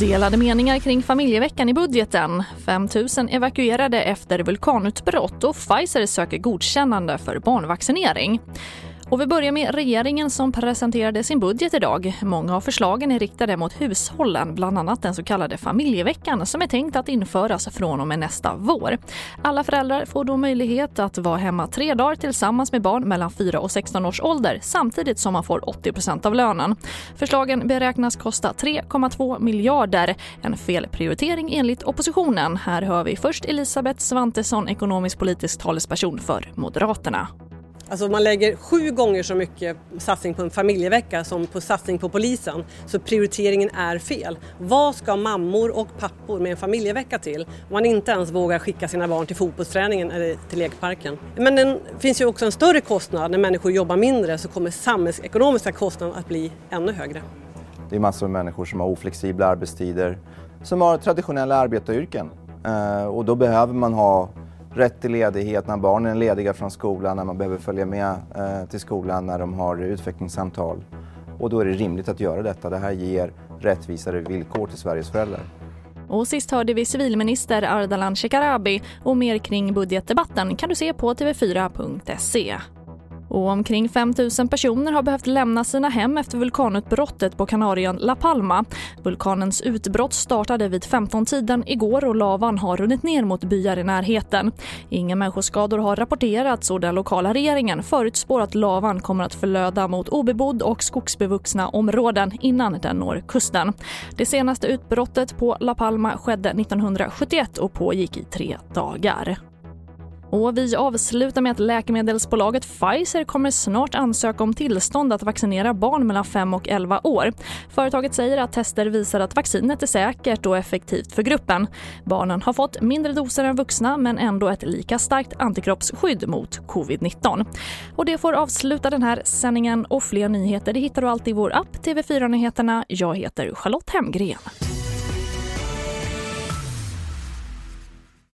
Delade meningar kring familjeveckan i budgeten. 5 000 evakuerade efter vulkanutbrott och Pfizer söker godkännande för barnvaccinering. Och vi börjar med regeringen som presenterade sin budget idag. Många av förslagen är riktade mot hushållen, bland annat den så kallade familjeveckan som är tänkt att införas från och med nästa vår. Alla föräldrar får då möjlighet att vara hemma tre dagar tillsammans med barn mellan 4 och 16 års ålder samtidigt som man får 80% av lönen. Förslagen beräknas kosta 3,2 miljarder. En felprioritering enligt oppositionen. Här hör vi först Elisabeth Svantesson, ekonomisk politisk talesperson för Moderaterna. Alltså man lägger sju gånger så mycket satsning på en familjevecka som på satsning på polisen. Så prioriteringen är fel. Vad ska mammor och pappor med en familjevecka till om man inte ens vågar skicka sina barn till fotbollsträningen eller till lekparken? Men det finns ju också en större kostnad. När människor jobbar mindre så kommer samhällsekonomiska kostnaden att bli ännu högre. Det är massor av människor som har oflexibla arbetstider, som har traditionella arbetaryrken. Eh, och då behöver man ha rätt till ledighet när barnen är lediga från skolan, när man behöver följa med eh, till skolan när de har utvecklingssamtal. Och då är det rimligt att göra detta. Det här ger rättvisare villkor till Sveriges föräldrar. Och sist hörde vi civilminister Ardalan Shekarabi och mer kring budgetdebatten kan du se på tv4.se. Och omkring 5 000 personer har behövt lämna sina hem efter vulkanutbrottet på Kanarien La Palma. Vulkanens utbrott startade vid 15-tiden igår och lavan har runnit ner mot byar i närheten. Inga människoskador har rapporterats och den lokala regeringen förutspår att lavan kommer att förlöda mot obebodd och skogsbevuxna områden innan den når kusten. Det senaste utbrottet på La Palma skedde 1971 och pågick i tre dagar. Och vi avslutar med att läkemedelsbolaget Pfizer kommer snart ansöka om tillstånd att vaccinera barn mellan 5 och 11 år. Företaget säger att tester visar att vaccinet är säkert och effektivt för gruppen. Barnen har fått mindre doser än vuxna men ändå ett lika starkt antikroppsskydd mot covid-19. Och det får avsluta den här sändningen och fler nyheter det hittar du alltid i vår app TV4 Nyheterna. Jag heter Charlotte Hemgren.